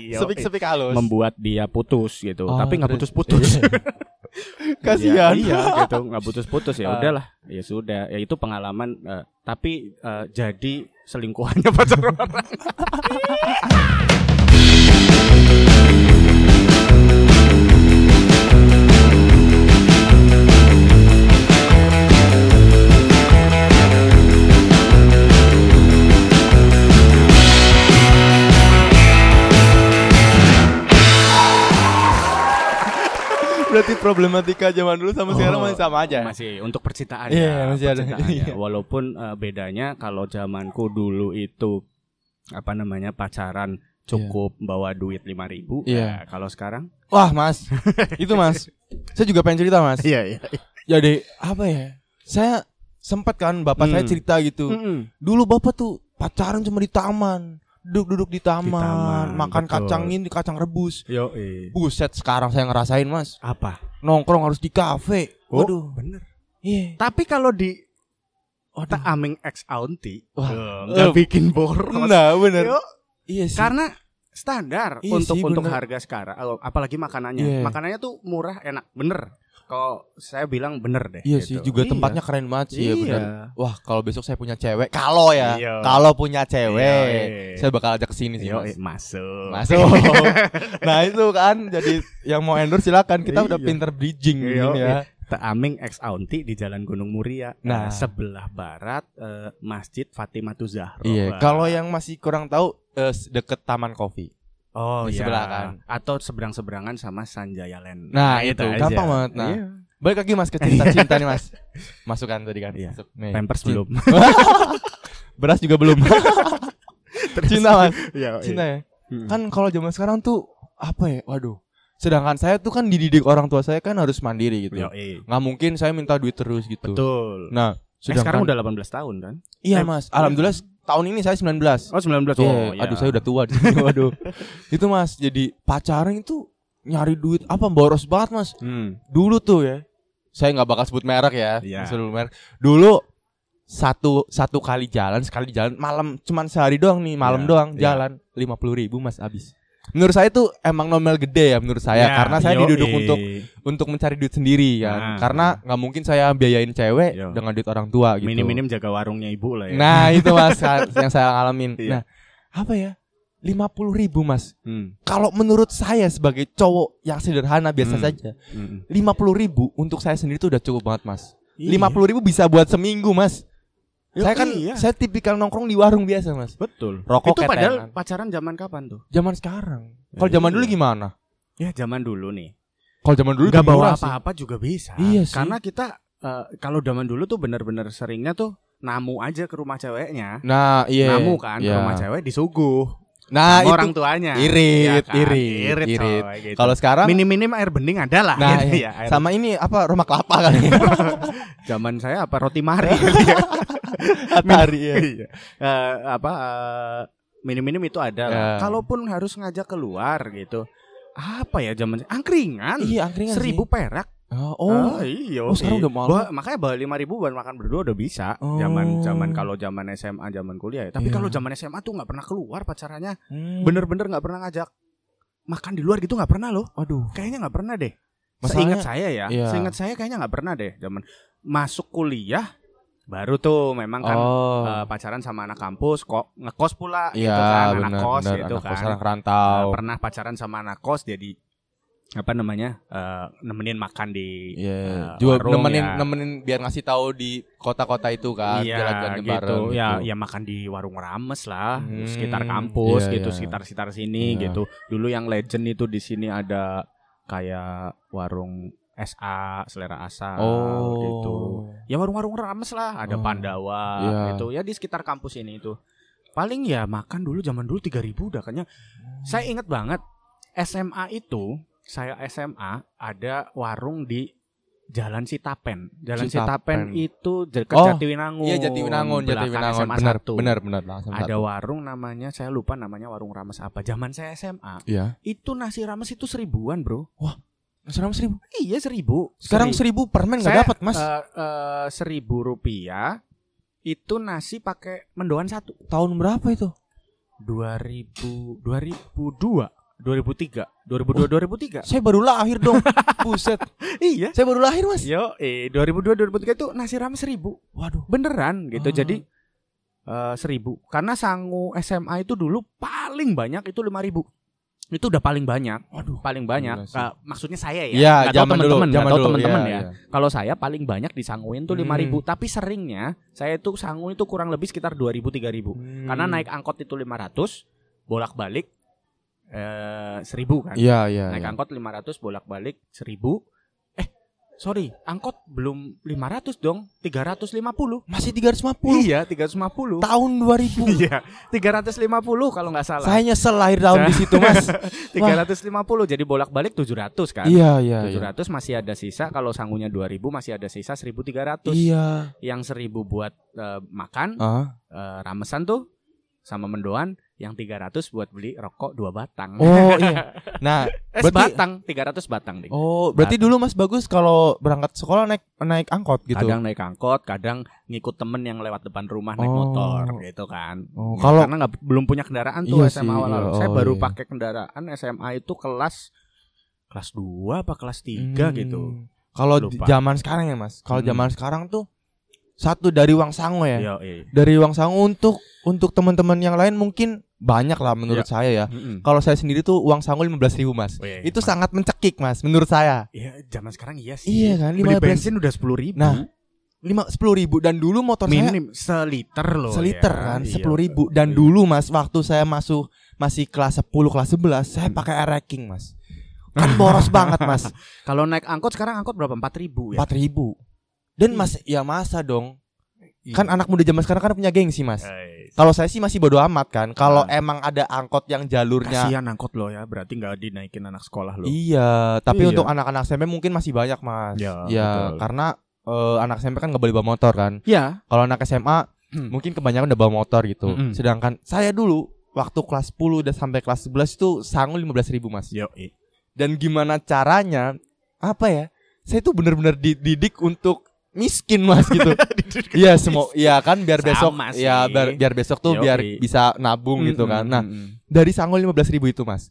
Yo, Sepik-sepik halus. membuat dia putus gitu. Oh, Tapi nggak putus-putus. Kasihan. Iya, iya gitu, nggak putus-putus ya Ah. udahlah. Ya sudah, ya itu pengalaman eh, tapi eh, jadi selingkuhannya pacar orang. Berarti problematika zaman dulu sama sekarang Oh, masih sama aja. Masih untuk percintaan Iya, ya, masih ada. ya. Iya. Walaupun eh, bedanya kalau zamanku dulu itu apa namanya pacaran cukup bawa duit 5000 Iya. Nah, kalau sekarang Wah, Mas. itu, Mas. Saya juga pengen cerita, Mas. Iya, iya. Jadi, apa ya? Saya sempat kan bapak saya Hmm. cerita gitu. Dulu bapak tuh pacaran cuma di taman. Duduk-duduk di taman, taman, makan betul. kacang ini, kacang rebus. Yo, Buset, sekarang saya ngerasain, Mas. apa? Nongkrong harus di kafe. Oh, Waduh. bener. Iya. Tapi kalau di. Otak Aming X Aunty Wah. eh, nggak Eh, bikin boros. Nah, bener. Yo, Iya sih. karena standar Iya untuk sih, untuk bener. harga sekarang oh, apalagi makanannya Iya. makanannya tuh murah enak bener kalau saya bilang bener deh Iya gitu. sih, juga Iya. tempatnya keren banget sih ya Iya. benar. Wah, kalau besok saya punya cewek, kalau ya, Iya. kalau punya cewek, Iya. saya bakal ajak ke sini sih, Yo, Mas. masuk Masuk. nah, itu kan jadi yang mau endorse silakan. Kita udah Iya. pinter bridging Iya, gini ya. Teh Aming X Aunty di Jalan Gunung Muria Nah. Eh, sebelah barat eh, Masjid Fatimah Zahra Iya, kalau yang masih kurang tahu eh, deket Taman Kopi. Oh di iya sebelah kan. atau seberang seberangan sama Sanjaya Land Nah, itu aja. gampang banget. Nah, Iya. balik lagi Mas ke cinta-cinta nih, Mas. Masukkan tadi kan. Iya. Masuk. Nih. Pampers belum Beras juga belum. cinta, Mas. Iya, Cinta ya. Hmm. Kan kalau zaman sekarang tuh apa ya? Waduh. Sedangkan saya tuh kan dididik orang tua saya kan harus mandiri gitu. Yo, eh. Nggak mungkin saya minta duit terus gitu. betul Nah, Eh, sedangkan sekarang udah 18 tahun kan Iya, eh, Mas. Alhamdulillah tahun ini saya 19. oh 19 Iya, oh aduh saya udah tua di sini. Waduh. itu Mas, jadi pacaran itu nyari duit apa boros banget, Mas. hmm. Dulu tuh ya. Saya nggak bakal sebut merek ya. Iya. Sebut merek. Dulu satu satu kali jalan sekali jalan malam cuman sehari doang nih malam Iya, doang iya. jalan lima puluh ribu mas abis menurut saya tuh emang nomel gede ya menurut saya Ya, karena saya diduduk untuk untuk mencari duit sendiri kan Nah. karena nggak mungkin saya biayain cewek Yo. dengan duit orang tua gitu minim-minim jaga warungnya ibu lah ya nah itu mas yang saya ngalamin Iya. nah apa ya lima puluh ribu mas Hmm. kalau menurut saya sebagai cowok yang sederhana biasa Hmm. saja Hmm. lima puluh ribu untuk saya sendiri tuh udah cukup banget mas Iya. lima puluh ribu bisa buat seminggu mas Yo, saya kan iya. saya tipikal nongkrong di warung biasa mas betul Rokok itu padahal ketengan. pacaran zaman kapan tuh zaman sekarang kalau Ya, zaman iya. dulu gimana ya zaman dulu nih kalau zaman dulu nggak bawa apa-apa juga bisa Iya sih. karena kita eh, kalau zaman dulu tuh benar-benar seringnya tuh namu aja ke rumah ceweknya nah iya namu kan ke iya. rumah cewek disuguh nah itu orang tuanya irit, Iya kan? irit, irit, irit. gitu. kalau sekarang minim-minim air bening ada lah nah gitu iya. ya, air sama ini apa rumah kelapa kali zaman saya apa roti mari Atari ya. Iya. Eh, apa eh, minim-minim itu ada lah. Ya. Kalaupun harus ngajak keluar gitu. Apa ya zaman angkringan? iya angkringan Seribu sih. perak. oh, oh. iya. Oh, sekarang udah mahal. Makanya bawa lima ribu buat makan berdua udah bisa. Oh. Zaman zaman kalau zaman SMA, zaman kuliah ya. Tapi Iya. kalau zaman SMA tuh nggak pernah keluar pacarannya. Hmm. Bener-bener nggak pernah ngajak makan di luar gitu nggak pernah loh. aduh Kayaknya nggak pernah deh. Masalahnya- Seingat saya ya, Iya. seingat saya kayaknya nggak pernah deh. Zaman masuk kuliah baru tuh memang kan oh eh, pacaran sama anak kampus kok ngekos pula iya gitu kan anak kos benar gitu anak kan kos anak rantau pernah pacaran sama anak kos jadi apa namanya eh, nemenin makan di Iya, eh, juga warung nemenin ya. nemenin biar ngasih tahu di kota-kota itu kan, iya jalan-jalan gitu bareng ya gitu. ya makan di warung rames lah Hmm, sekitar kampus iya, gitu iya. sekitar sekitar sini Iya. gitu dulu yang legend itu di sini ada kayak warung SA selera asa Oh, gitu ya warung-warung rames lah ada Oh, Pandawa iya. gitu. Ya di sekitar kampus ini itu. Paling ya makan dulu zaman dulu 3000 udah kayaknya. Saya ingat banget SMA itu saya SMA ada warung di Jalan Sitapen. Jalan Sitapen. Sitapen, itu dekat Oh, Jatiwinangun Iya Jatiwinangun, Jatiwinangun, SMA benar, 1. benar, benar, langsung ada satu. warung namanya saya lupa namanya warung rames apa. Zaman saya SMA Iya. itu nasi rames itu seribuan bro Sekarang seribu. iya seribu Sekarang Seri- seribu permen nggak dapat mas. eh, eh, seribu rupiah itu nasi pakai mendoan satu Tahun berapa itu? dua ribu dua ribu dua 2003, 2002 2003. Saya baru lahir dong. Buset. Iya. Saya baru lahir, Mas. Yo, eh 2002 2003 itu nasi rames 1000. Waduh. Beneran gitu. Ah. Jadi eh 1000. Karena sangu SMA itu dulu paling banyak itu 5000. Itu udah paling banyak, Waduh. paling banyak. Eh, maksudnya saya ya. Nggak tahu zaman dulu, teman-teman, nggak zaman tahu dulu. teman-teman Iya, ya. iya. Kalau saya paling banyak disanguin tuh Hmm. 5000, tapi seringnya saya tuh sangu itu kurang lebih sekitar 2000 3000. Hmm. Karena naik angkot itu 500, bolak-balik eh 1000 kan. Iya, iya. naik iya. angkot 500 bolak-balik 1000. Sorry, angkot belum 500 dong, 350. Masih 350. Iya, 350. Tahun 2000. Iya, 350 kalau nggak salah. Saya nyesel lahir tahun di situ, Mas. 350 jadi bolak-balik 700 kan. Iya, iya, iya. 700 masih ada sisa kalau sangunya 2000 masih ada sisa 1300. Iya. Yang 1000 buat eh, makan Ah. eh, ramesan tuh sama mendoan, yang 300 buat beli rokok dua batang. Oh, iya. Nah, Eh, berarti- batang, 300 batang ding. oh, berarti dulu Mas bagus kalau berangkat sekolah naik naik angkot gitu. Kadang naik angkot, kadang ngikut temen yang lewat depan rumah naik Oh. motor gitu kan. Oh, Ya, kalau- karena nggak belum punya kendaraan tuh Iya SMA sih, awal. iya. Saya Oh, baru iya. pakai kendaraan SMA itu kelas kelas 2 apa kelas 3 Hmm. gitu. Kalau zaman sekarang ya, Mas. Kalau Hmm. zaman sekarang tuh satu dari uang sangu ya. Iya, iya. Dari uang sangu untuk untuk teman-teman yang lain mungkin banyak lah menurut Iya. saya ya. Mm-mm. Kalau saya sendiri tuh uang sangu 15.000 ribu mas. Oh, iya, iya, Itu Mas. sangat mencekik mas, menurut saya. Iya, zaman sekarang iya sih. Iya kan, Beli 15 bensin udah 10 ribu. Nah, lima sepuluh ribu dan dulu motor saya minim seliter loh. seliter ya. kan Iya, sepuluh ribu dan iya. dulu mas waktu saya masuk masih kelas 10 kelas 11 saya Hmm. pakai air racking mas kan boros banget mas Kalau naik angkot sekarang angkot berapa? 4 ribu ya. empat ribu dan Iya. mas ya masa dong Iya. kan anak muda zaman sekarang kan punya gengsi mas Eh, kalau saya sih masih bodo amat kan kalau Nah. emang ada angkot yang jalurnya Kasihan angkot lo ya, berarti nggak dinaikin anak sekolah lo. Iya, tapi Iya. untuk anak-anak SMP mungkin masih banyak mas. Ya, Ya, betul. karena eh, anak SMP kan nggak boleh bawa motor kan. Iya. Kalau anak SMA Hmm. mungkin kebanyakan udah bawa motor gitu. Mm-mm. Sedangkan saya dulu waktu kelas 10 dan sampai kelas 11 itu sangu 15.000 ribu mas. Yo. Dan gimana caranya? Apa ya? Saya tuh bener-bener dididik untuk miskin mas gitu. Iya semua, iya kan biar besok, ya biar, biar besok tuh Yoi. biar bisa nabung gitu kan. Nah dari sangu 15.000 ribu itu mas,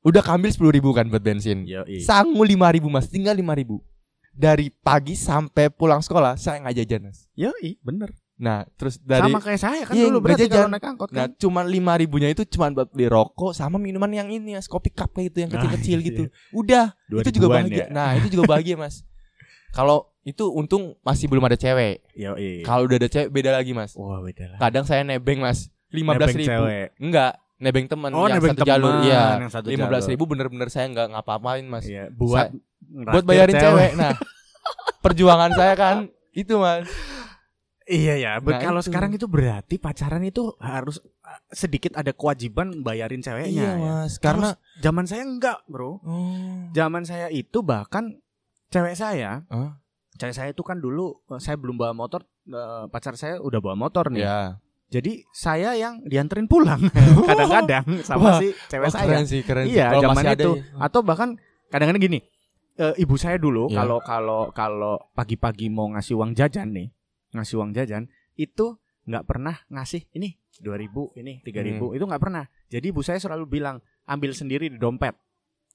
udah kambil 10.000 ribu kan buat bensin. Sangu 5.000 ribu mas, tinggal 5.000 ribu. Dari pagi sampai pulang sekolah saya nggak jajan mas. Yo, i, bener. Nah terus dari Sama kayak saya kan Iya, dulu berarti jajan. kalau naik angkot Nah, kan. cuman lima ribunya itu cuman buat beli rokok sama minuman yang ini ya, kopi cup kayak itu yang Ah, kecil-kecil iya. gitu. Udah, itu juga 2000-an bahagia. ya. Nah, itu juga bahagia, Mas. Kalau itu untung masih belum ada cewek. Yo, i. Kalau udah ada cewek beda lagi, Mas. Wah, beda lah. Kadang saya nebeng, Mas. Lima belas ribu. cewek. Enggak, nebeng teman Oh, yang nebeng satu jalur. Iya. yang satu Lima belas jalur. ribu bener-bener saya nggak ngapa-ngapain, Mas. Iya, buat Buat bayarin cewek. Nah, perjuangan saya kan itu, Mas. Iya ya, Nah, kalau itu. sekarang itu berarti pacaran itu harus uh, sedikit ada kewajiban bayarin ceweknya. Iya, ya. Mas. Karena Zaman saya enggak, Bro. oh. Zaman saya itu bahkan cewek saya, Hah? Cewek saya itu kan dulu uh, saya belum bawa motor, uh, pacar saya udah bawa motor nih. Ya. Jadi saya yang dianterin pulang kadang-kadang sama Wah. si cewek Oh, saya. keren sih, keren sih. Iya, Kalau zaman masih ada itu. ya. Atau bahkan kadang-kadang gini, eh, ibu saya dulu Iya. kalau kalau kalau pagi-pagi mau ngasih uang jajan nih, ngasih uang jajan itu nggak pernah ngasih ini 2000 ini 3000 Hmm. itu nggak pernah. Jadi ibu saya selalu bilang ambil sendiri di dompet.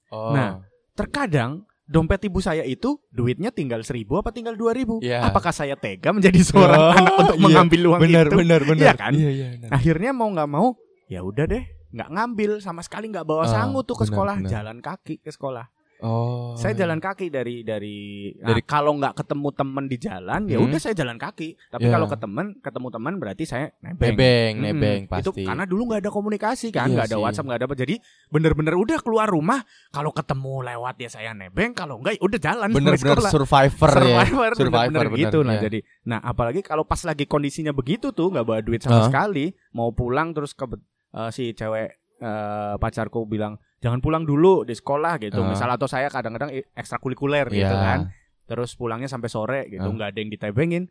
Oh. Nah, Terkadang dompet ibu saya itu duitnya tinggal 1000 apa tinggal 2000. Iya. Apakah saya tega menjadi seorang Oh, anak untuk iya. mengambil uang benar, itu? benar, benar. Iya kan? Iya, iya. benar. Akhirnya mau nggak mau ya udah deh nggak ngambil sama sekali nggak bawa sangu tuh ke benar, sekolah benar. jalan kaki ke sekolah Oh. saya iya. jalan kaki dari dari, nah, Dari- kalau nggak ketemu teman di jalan ya Hmm. udah saya jalan kaki tapi Ya. kalau ketemu ketemu teman berarti saya nebeng nebeng, Mm-mm. nebeng itu pasti. karena dulu nggak ada komunikasi kan Iya nggak ada sih. WhatsApp nggak ada apa jadi bener-bener udah keluar rumah kalau ketemu lewat ya saya nebeng kalau enggak ya udah jalan bener-bener sekolah. survivor, ya. Survivor, Survivor bener-bener bener, gitu nah iya. jadi nah apalagi kalau pas lagi kondisinya begitu tuh nggak bawa duit sama Hah? sekali mau pulang terus ke eh, si cewek eh, pacarku bilang jangan pulang dulu di sekolah gitu Hah? misal atau saya kadang-kadang ekstrakurikuler gitu Iya. kan terus pulangnya sampai sore gitu nggak ada yang ditebengin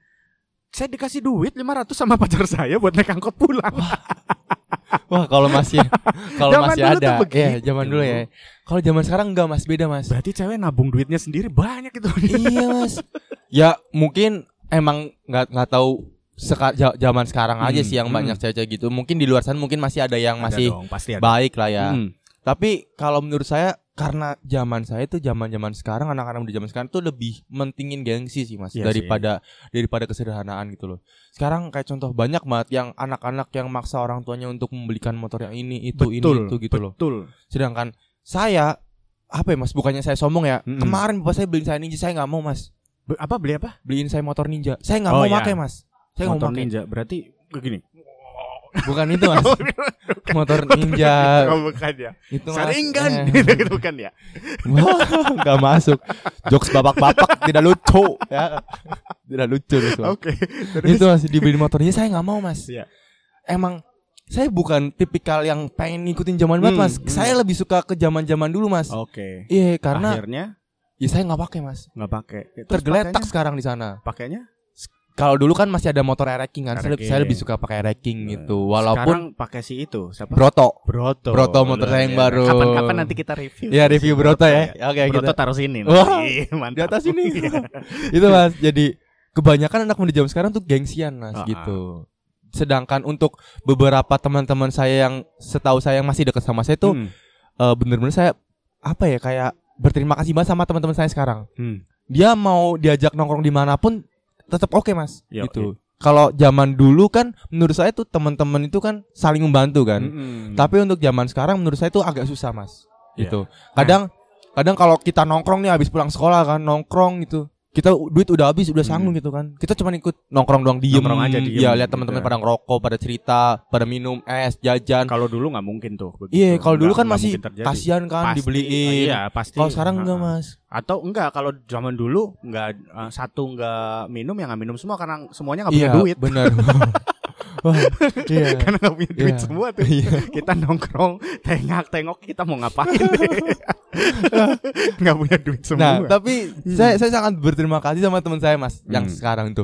saya dikasih duit 500 sama pacar saya buat naik angkot pulang Wah, kalau masih kalau masih ada. Ya, zaman dulu ya. Kalau zaman sekarang enggak Mas, beda Mas. berarti cewek nabung duitnya sendiri banyak itu iya, Mas. Ya, mungkin emang nggak nggak tahu seka, zaman sekarang aja Hmm, sih yang hmm. banyak cewek gitu. Mungkin di luar sana mungkin masih ada yang Ada masih dong, pasti ada. baik lah ya. Hmm. Tapi kalau menurut saya karena zaman saya itu zaman-zaman sekarang anak-anak muda zaman sekarang tuh lebih mentingin gengsi sih Mas Iya daripada daripada kesederhanaan gitu loh. Sekarang kayak contoh banyak banget yang anak-anak yang maksa orang tuanya untuk membelikan motor yang ini itu ini itu gitu loh. betul. Sedangkan saya apa ya Mas bukannya saya sombong ya. Mm-mm. Kemarin bapak saya beliin saya Ninja saya nggak mau Mas. Be- apa beli apa? Beliin saya motor Ninja. Saya nggak Oh, mau iya. pakai Mas. Saya nggak mau Motor pakai. ninja berarti begini. Bukan itu Mas. motor Ninja Oh, bukan ya. itu Mas. Saringan Eh. gitu bukan ya. Nggak masuk. Jokes babak-babak tidak lucu ya. Tidak lucu itu. Oke. Itu masih dibeli motornya saya nggak mau mas. Iya. Emang saya bukan tipikal yang pengen ngikutin zaman banget Hmm, mas. hmm. Saya lebih suka ke zaman zaman dulu mas. Oke. Iya karena akhirnya ya saya nggak pakai mas. nggak pakai. Terus Tergeletak pakainya? sekarang di sana. Pakainya? Kalau dulu kan masih ada motor racking kan. Saya, saya lebih suka pakai racking gitu. Walaupun Sekarang pakai si itu siapa? Broto. Broto. Broto motor saya yang biasa. baru. Kapan-kapan nanti kita review. Ya review Broto ya. Oke Broto kita taruh sini. Wah, Ih, di mantap. atas ini. itu mas. Jadi kebanyakan anak muda zaman sekarang tuh gengsian mas Ah, gitu. Sedangkan untuk beberapa teman-teman saya yang setahu saya yang masih dekat sama saya tuh Hmm. eh, bener-bener saya apa ya kayak berterima kasih banget sama teman-teman saya sekarang. Hmm. Dia mau diajak nongkrong di mana pun tetap oke mas. Yo, gitu. Kalau zaman dulu kan menurut saya tuh teman-teman itu kan saling membantu kan. Mm-mm. Tapi untuk zaman sekarang menurut saya itu agak susah mas. Iya. Gitu. Kadang kadang kalau kita nongkrong nih habis pulang sekolah kan nongkrong gitu. Kita duit udah habis udah sanggup gitu kan. Kita cuma ikut nongkrong doang diem. Nongkrong aja, diem Iya lihat gitu teman-teman ya. pada ngerokok, pada cerita, pada minum es, jajan. kalau dulu nggak mungkin tuh. Iya kalau dulu kan masih kasihan kan Pasti, dibeliin. Iya pasti. Kalau sekarang enggak Ha-ha. mas. Atau enggak kalau zaman dulu enggak eh, satu enggak minum ya nggak minum semua karena semuanya nggak punya Iya duit. benar. Wah, iya. karena nggak punya duit Iya. semua tuh. Iya. kita nongkrong tengok tengok kita mau ngapain nggak punya duit semua Nah, tapi saya saya sangat berterima kasih sama teman saya Mas yang Hmm. sekarang itu.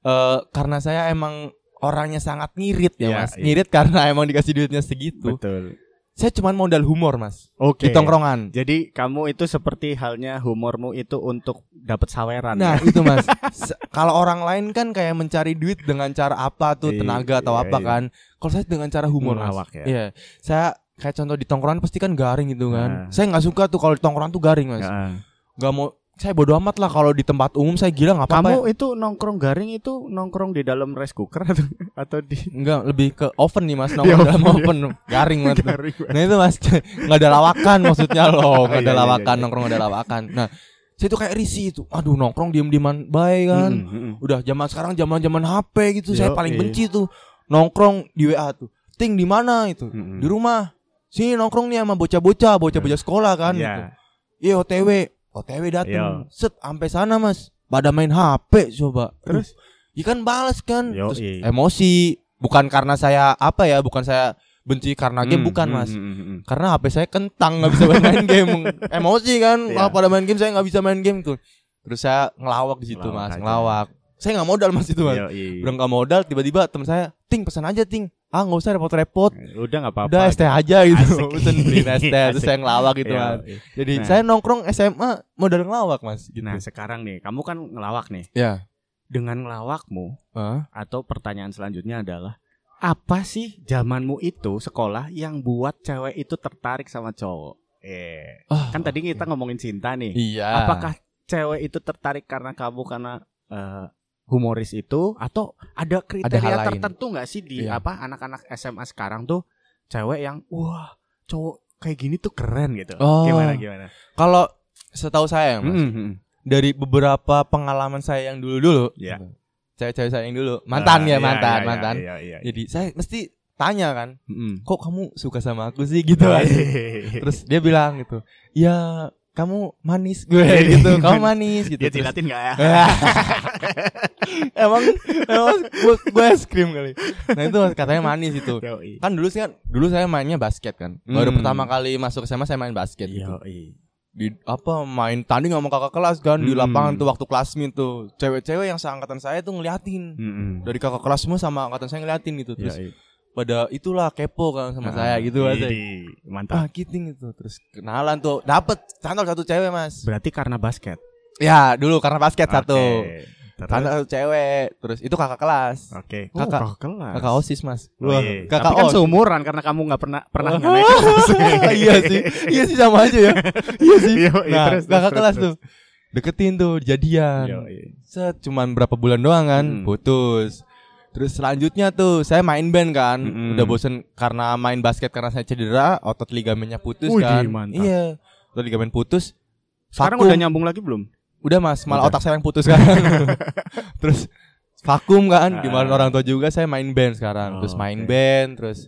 Eh karena saya emang orangnya sangat ngirit ya Iya, Mas. iya. Ngirit karena emang dikasih duitnya segitu. betul Saya cuman modal humor Mas oke di tongkrongan. jadi kamu itu seperti halnya humormu itu untuk dapat saweran Nah, ya? itu Mas. Kalau orang lain kan kayak mencari duit dengan cara apa tuh, Iya, tenaga atau iya, apa iya. kan. Kalau saya dengan cara humor Mas. Ngelawak ya? Iya. Saya kayak contoh di tongkrongan pasti kan garing gitu kan. Nah. Saya nggak suka tuh kalau di tongkrongan tuh garing Mas. Ya. Nggak mau saya bodo amat lah kalau di tempat umum saya gila nggak apa-apa. kamu itu nongkrong garing itu nongkrong di dalam rice cooker atau atau di Enggak, lebih ke oven nih mas, Di nongkrong dalam oven, oven, garing banget. garing Nah itu mas, nggak ada lawakan maksudnya loh, nggak Iya, ada iya, lawakan, iya. nongkrong nggak ada lawakan. Nah, saya tuh kayak risih itu, aduh nongkrong diem dieman baik kan. Mm, mm, mm. Udah zaman sekarang zaman zaman HP gitu, saya Yoi. paling benci tuh nongkrong di WA tuh. Ting di mana itu? Mm, mm. Di rumah. Sini nongkrong nih sama bocah-bocah, bocah-bocah sekolah kan. Iya. gitu. Iya OTW, OTW dateng, Iya. set sampai sana mas, pada main HP coba. Terus? Iya kan balas kan, Yoi. terus emosi. Bukan karena saya apa ya, bukan saya benci karena game, Mm, bukan mm, mas. mm, mm, mm. Karena HP saya kentang nggak bisa main game, emosi kan. Iya. Wah, pada main game saya nggak bisa main game tuh. Terus saya ngelawak di situ Ngelawak mas, aja. ngelawak. Saya nggak modal mas itu mas. Yoi. Udah nggak modal, tiba-tiba teman saya, ting pesan aja ting. Ah nggak usah repot-repot. udah nggak apa-apa Udah ST aja gitu. Pesen beli ST terus saya ngelawak gitu iya. Jadi Nah. saya nongkrong SMA modal ngelawak mas gitu. Nah sekarang nih, kamu kan ngelawak nih. ya. Dengan ngelawakmu Hah? atau pertanyaan selanjutnya adalah apa sih zamanmu itu sekolah yang buat cewek itu tertarik sama cowok? Eh, Ah, kan tadi kita oke. ngomongin cinta nih. Iya. Apakah cewek itu tertarik karena kamu karena eh, humoris itu atau ada kriteria hal lain. tertentu nggak sih di Iya. apa anak-anak SMA sekarang tuh cewek yang wah cowok kayak gini tuh keren gitu. Oh. Gimana gimana? Kalau setahu saya mas, Mm, mm. dari beberapa pengalaman saya yang dulu-dulu, Iya. cewek-cewek saya yang dulu, mantan Ah, ya iya, mantan, iya, mantan. Iya, iya, iya. Jadi saya mesti tanya kan, Mm. kok kamu suka sama aku sih gitu kan? Terus dia bilang gitu, ya kamu manis gue gitu, kamu manis gitu. dia jilatin nggak ya? emang emang gue, gue es krim kali. Nah itu katanya manis itu. Kan dulu sih kan, dulu saya mainnya basket kan. Baru Hmm. pertama kali masuk SMA saya main basket gitu. Yoi. di apa main tanding sama kakak kelas kan di Hmm. lapangan tuh waktu kelas meet tuh cewek-cewek yang seangkatan saya tuh ngeliatin Mm-mm. dari kakak kelas semua sama angkatan saya ngeliatin gitu terus Yoi. Pada itulah kepo kan sama Ah, saya gitu mas idih, Mantap. ah kiting itu terus kenalan tuh dapet cantol satu cewek mas Berarti karena basket. ya dulu karena basket satu Oke. Terus? Karena satu cewek. Terus itu kakak kelas. Oke. Kakak- oh, kelas. Kakak OSIS, Mas. Oh, Wah, iya. kakak Tapi kan OSIS. seumuran karena kamu nggak pernah pernah nggak naik kelas. iya sih. Iya sih sama aja ya. iya sih. Iya, iya, Nah, terus, kakak terus, kelas terus. tuh. Deketin tuh, jadian. Yo, iya. Set, cuman berapa bulan doang kan, Hmm. putus. Terus selanjutnya tuh saya main band kan, Mm-mm. udah bosen karena main basket karena saya cedera, otot ligamennya putus Wih, kan. mantap. Iya. Otot ligamen putus. Sekarang vakum. udah nyambung lagi belum? Udah Mas, malah Udah. otak saya yang putus kan. terus vakum kan, gimana orang tua juga saya main band sekarang. Oh, terus main oke. band, terus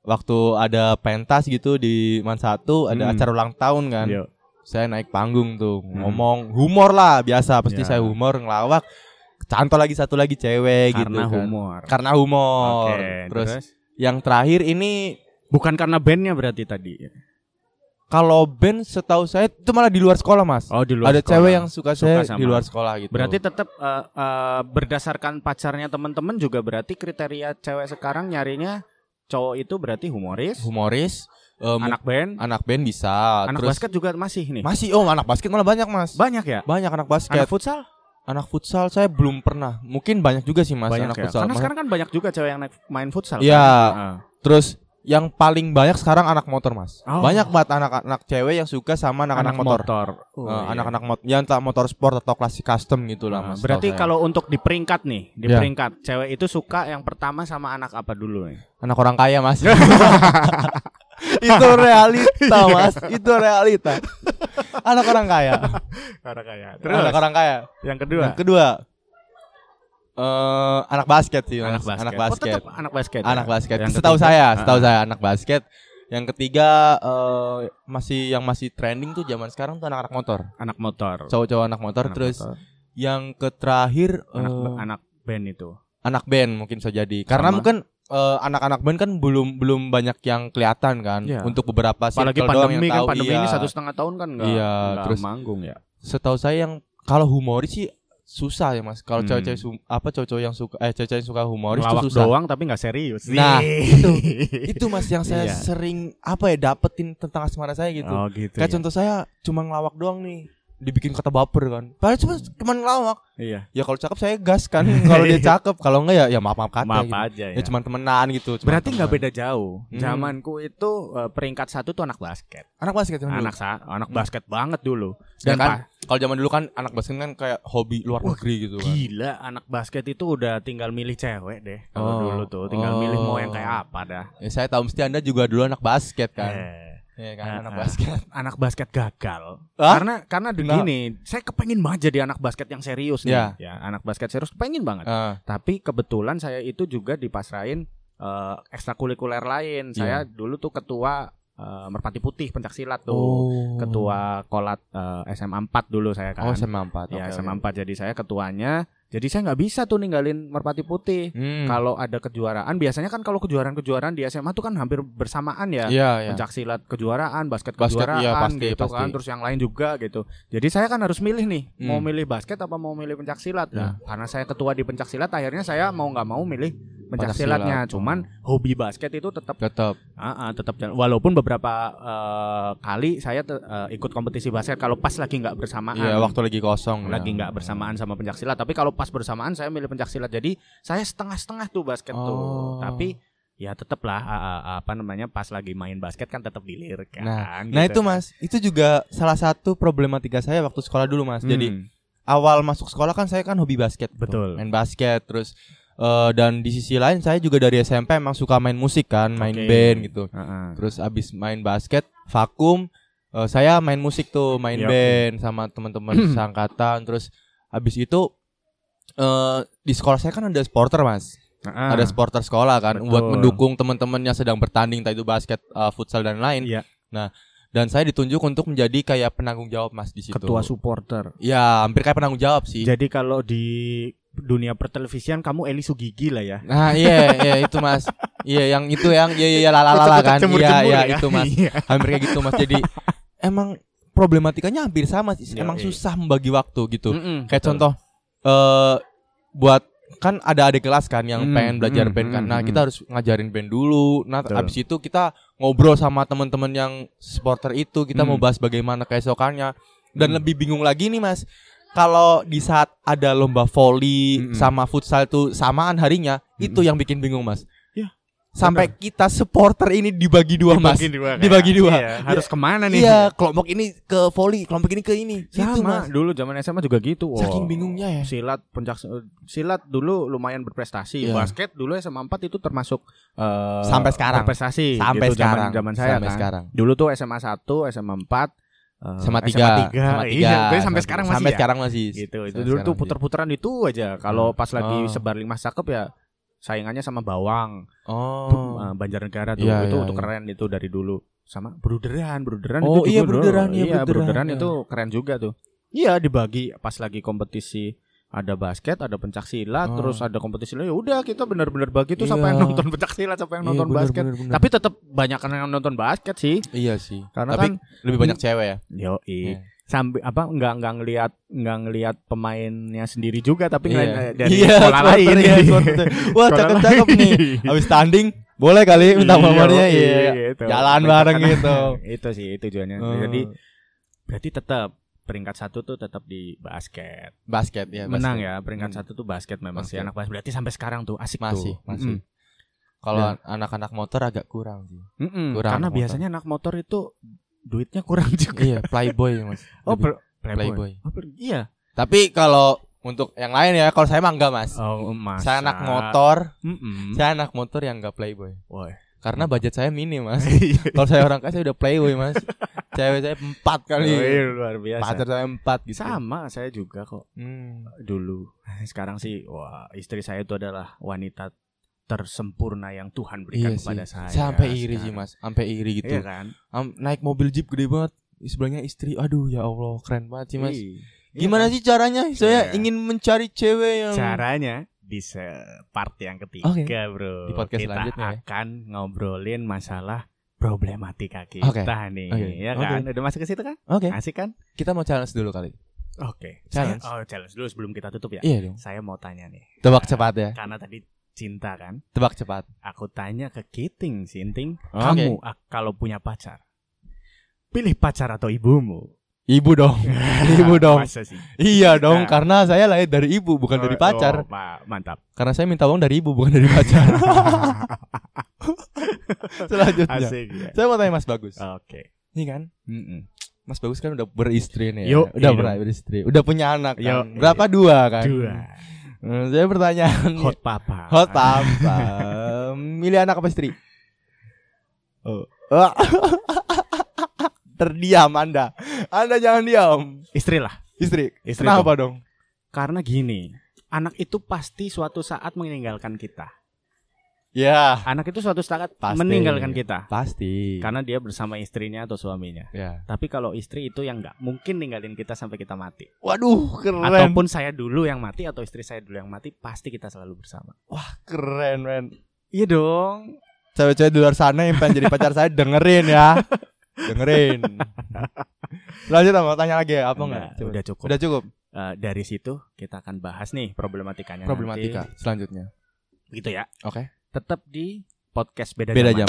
waktu ada pentas gitu di Man satu ada Hmm. acara ulang tahun kan. Yo. Saya naik panggung tuh Hmm. ngomong humor lah biasa pasti Ya. saya humor ngelawak. Cantol lagi satu lagi cewek gitu Karena kan. humor. Karena humor. Oke, terus, terus yang terakhir ini bukan karena bandnya berarti tadi. kalau band setahu saya itu malah di luar sekolah mas. Oh, di luar ada sekolah. cewek yang suka, Suka saya sama. di luar sekolah gitu. Berarti tetap eh, eh, berdasarkan pacarnya teman-teman juga berarti kriteria cewek sekarang nyarinya cowok itu berarti humoris, humoris, mu- anak band, anak band bisa. anak terus basket juga masih nih. masih oh anak basket malah banyak mas. Banyak ya? banyak anak basket. Anak futsal? Anak futsal saya belum pernah. Mungkin banyak juga sih mas banyak anak ya. futsal. Karena Mas- sekarang kan banyak juga cewek yang naik- main futsal. Iya. kan? Heeh. Terus yang paling banyak sekarang anak motor mas. Oh. Banyak banget anak-anak cewek yang suka sama anak-anak motor. Oh, Eh, iya. anak-anak motor, yang entah motor sport atau klasik custom gitu lah Nah, mas. berarti kalau untuk di peringkat nih, di Ya. peringkat cewek itu suka yang pertama sama anak apa dulu nih? anak orang kaya mas. itu realita mas, itu realita. Anak orang kaya. Anak kaya. anak orang kaya. yang kedua. Yang kedua, eh anak basket sih mas. anak basket. Anak Oh, basket. tetap anak basket. ya? anak basket. Yang Setahu ketiga? saya, Ah, setahu ah. saya anak basket. Yang ketiga eh masih yang masih trending tuh zaman sekarang tuh anak-anak motor. anak motor. Cowok-cowok anak motor Anak terus motor. yang ke terakhir anak, eh, anak band itu. anak band mungkin bisa jadi. Karena Sama. mungkin eh, anak-anak band kan belum belum banyak yang kelihatan kan Iya. untuk beberapa Apalagi pandemi yang kan tahu, pandemi iya. ini satu setengah tahun kan enggak Iya, terus- manggung ya. Setahu saya yang kalau humoris sih susah ya Mas. Kalau Hmm. cewek-cewek apa cowok-cowok yang suka eh cewek-cewek yang suka humoris Ngelawak itu susah. doang tapi nggak serius. Nah, itu. Itu Mas yang saya Iya. sering apa ya dapetin tentang asmara saya gitu. Oh gitu. Kayak ya. contoh saya cuma ngelawak doang nih. Dibikin kata baper kan. Padahal cuma cuma ngelawak. Iya. Ya kalau cakep saya gas kan. kalau dia cakep, kalau enggak ya ya maaf-maaf kata Maaf gitu. aja ya. Ya cuma temenan gitu. cuman Berarti nggak beda jauh. Hmm. Zamanku itu eh, peringkat satu tuh anak basket. Anak basket zaman dulu. Anak sa anak basket banget dulu. Ya Dan kan? pa- Kalau zaman dulu kan anak basket kan kayak hobi luar Wah, negeri gitu kan. gila anak basket itu udah tinggal milih cewek deh. Kalau Oh. dulu tuh tinggal milih mau yang Oh. kayak apa dah. Ya saya tahu mesti Anda juga dulu anak basket kan. Eh, Iya kan Ah, anak ah. basket. anak basket gagal. Hah? Karena karena begini, saya kepengen banget jadi anak basket yang serius nih. Ya. Ya, anak basket serius pengen banget. Ah, Tapi kebetulan saya itu juga dipasrahin eh, ekstrakurikuler lain. Iya. Saya dulu tuh ketua eh, Merpati Putih pencak silat tuh. Oh. Ketua Kolat eh, SMA 4 dulu saya kan. Oh, SMA 4. ya Oke, SMA oke. 4 jadi saya ketuanya. Jadi saya nggak bisa tuh ninggalin Merpati Putih. Hmm. Kalau ada kejuaraan, biasanya kan kalau kejuaraan-kejuaraan di SMA tuh kan hampir bersamaan ya. Iya, iya. Pencak silat kejuaraan, basket, Basket, kejuaraan iya, pasti, gitu pasti. kan, terus yang lain juga gitu. Jadi saya kan harus milih nih, mau Hmm. milih basket apa mau milih pencak silat. Ya. Nah, karena saya ketua di pencak silat, akhirnya saya mau nggak mau milih pencak silatnya. silat. Cuman hobi basket itu tetap Tetap. ah, ah, tetap jalan. walaupun beberapa eh, kali saya eh, ikut kompetisi basket kalau pas lagi nggak bersamaan. Iya, waktu lagi kosong. lagi ya. nggak bersamaan sama pencak silat, tapi kalau pas bersamaan saya milih pencak silat. Jadi saya setengah-setengah tuh basket Oh. tuh. Tapi ya tetaplah ah, ah, ah, apa namanya pas lagi main basket kan tetap dilirik kan. Nah, gitu nah itu kan. Mas, itu juga salah satu problematika saya waktu sekolah dulu Mas. Jadi Hmm, awal masuk sekolah kan saya kan hobi basket. tuh. Betul. Main basket terus eh, dan di sisi lain saya juga dari SMP emang suka main musik kan, main Oke. band gitu. ah, ah. Terus abis main basket vakum eh, saya main musik tuh, main Iya. band sama teman-teman seangkatan. Terus abis itu eh di sekolah saya kan ada supporter Mas. Ah. Ada supporter sekolah kan Betul. buat mendukung teman-teman yang sedang bertanding entah itu basket, eh, futsal dan lain. Iya. Dan saya ditunjuk untuk menjadi kayak penanggung jawab Mas di situ. ketua supporter. Ya, hampir kayak penanggung jawab sih. Jadi kalau di dunia pertelevisian kamu Eli Sugigi lah ya. Nah, iya, iya itu Mas. Iya, yang itu yang iya iya lalalala kan. Iya, iya itu Mas. Iya. Hampir kayak gitu Mas. Jadi emang problematikanya hampir sama sih. Iya, Emang iya. susah membagi waktu gitu. Kayak betul. contoh eh buat kan ada adik kelas kan yang Hmm, pengen belajar hmm, band kan. hmm, Nah, hmm. kita harus ngajarin band dulu. Nah, Betul. abis itu kita ngobrol sama teman-teman yang supporter itu, kita Hmm. mau bahas bagaimana keesokannya. Dan Hmm. lebih bingung lagi nih, Mas. kalau di saat ada lomba volley Mm-mm. sama futsal itu samaan harinya, itu Mm-mm. yang bikin bingung, Mas. Iya, Sampai kita supporter ini dibagi dua, Mas. Dibagi dua, Dibagi kayak, dua. iya, harus ke mana nih? Iya, kelompok ini ke volley, kelompok ini ke ini. Gitu, Sama, Mas. dulu zaman SMA juga gitu. Wow. Saking bingungnya ya. Silat pencak silat dulu lumayan berprestasi. Iya. Basket dulu SMA 4 itu termasuk eh, Sampai sekarang. berprestasi Sampai gitu, zaman- sekarang. zaman saya Sampai kan. sekarang. Dulu tuh SMA 1, SMA 4 eh, Sama SMA tiga, 3. sama tiga. Iya, sampai sekarang masih sampai ya? sekarang masih. gitu. Itu dulu tuh puter-puteran itu aja. Kalau pas lagi Oh. sebar lima cakep ya saingannya sama Bawang, Oh. eh, Banjarnegara tuh. Iya, itu iya, itu iya. keren itu dari dulu. Sama Bruderan, Bruderan Oh, itu iya. Bruderan, iya, iya, Bruderan, Bruderan iya. itu keren juga tuh. Iya, dibagi pas lagi kompetisi ada basket, ada pencak silat, Oh. terus ada kompetisi lain. Ya udah kita benar-benar bagi tuh Iya. siapa yang nonton pencak silat, siapa yang Iya, nonton bener, basket. bener, bener. Tapi tetap banyak yang nonton basket sih. iya sih. Karena Tapi kan lebih banyak cewek ya. yo Iya. Sampai apa nggak nggak ngelihat nggak ngelihat pemainnya sendiri juga tapi Iya. ngeliat dari Iya, sekolah lain iya, supporter. Wah, cakep-cakep lain. nih. Habis tanding, boleh kali minta nomornya iya. gitu. Jalan bareng gitu. itu sih tujuannya Oh. jadi berarti tetap peringkat satu tuh tetap di basket basket ya, menang basket. ya peringkat Hmm. satu tuh basket memang sih Basket. anak basket berarti sampai sekarang tuh asik Masih, tuh masih. Mm-mm. Kalau anak-anak motor agak kurang sih. Mm-mm. Kurang karena motor. biasanya anak motor itu duitnya kurang juga iya, playboy Mas. oh per- playboy, Playboy. Oh, per- iya Tapi kalau untuk yang lain ya, kalau saya mah enggak, Mas. oh masa Saya anak motor, Mm-mm. saya anak motor yang enggak playboy. Woi. Karena budget saya minim, Mas. Iya. kalau saya orang kaya saya udah playboy, Mas. Cewek saya empat kali. Oh, iya, luar biasa Pacar saya empat gitu. sama saya juga kok Hmm. dulu sekarang sih wah istri saya itu adalah wanita tersempurna yang Tuhan berikan Iya sih. kepada saya Sampai iri sih, sekarang. Mas. Sampai iri gitu. iya kan Am- naik mobil jeep gede banget. Sebelahnya istri. Aduh, ya Allah, keren banget sih, Mas. Iya. Gimana Iya sih caranya? Saya Iya. ingin mencari cewek yang caranya di part yang ketiga Oke. bro Di podcast kita selanjutnya ya. akan ngobrolin masalah problematika kita Oke. nih Oke. ya kan udah masuk ke situ kan Oke, asik kan kita mau challenge dulu kali. oke Challenge. Saya- oh challenge dulu sebelum kita tutup ya Iya dong. saya mau tanya nih Tebak cepat ya. karena tadi cinta kan Tebak cepat. Aku tanya ke Kiting, Sinting, Oke. kamu ak- kalau punya pacar, pilih pacar atau ibumu? Ibu dong. ibu dong. Masa sih? Iya dong, Nah. karena saya lahir dari ibu bukan dari Oh, pacar. oh, Pak, mantap. Karena saya minta uang dari ibu bukan dari pacar. Selanjutnya. Asik ya. Saya mau tanya Mas Bagus. Oke. Ini kan Mm-mm. Mas Bagus kan udah beristri nih. Yo, ya. Udah iya ber- beristri. Udah punya anak Yo, kan. Berapa dua kan? Dua. Hmm, saya pertanyaan Hot papa. Hot papa. Milih anak apa istri? Oh. Terdiam Anda. Anda jangan diam. Istri lah. Istri. Istri Kenapa dong? Karena gini, anak itu pasti suatu saat meninggalkan kita. Ya, Anak itu suatu saat Pasti. meninggalkan kita. pasti. Karena dia bersama istrinya atau suaminya. ya. Tapi kalau istri itu yang nggak mungkin ninggalin kita sampai kita mati. Waduh, keren. Ataupun saya dulu yang mati atau istri saya dulu yang mati, pasti kita selalu bersama. keren, men. Iya dong. Cewek-cewek di luar sana yang pengen jadi pacar saya dengerin ya. dengerin. Lanjut mau tanya lagi ya, apa enggak? Udah cukup. Udah cukup. Eh, dari situ kita akan bahas nih problematikanya. Problematika nanti. selanjutnya. Gitu ya. Oke. Tetap di podcast beda, Beda zaman. jam.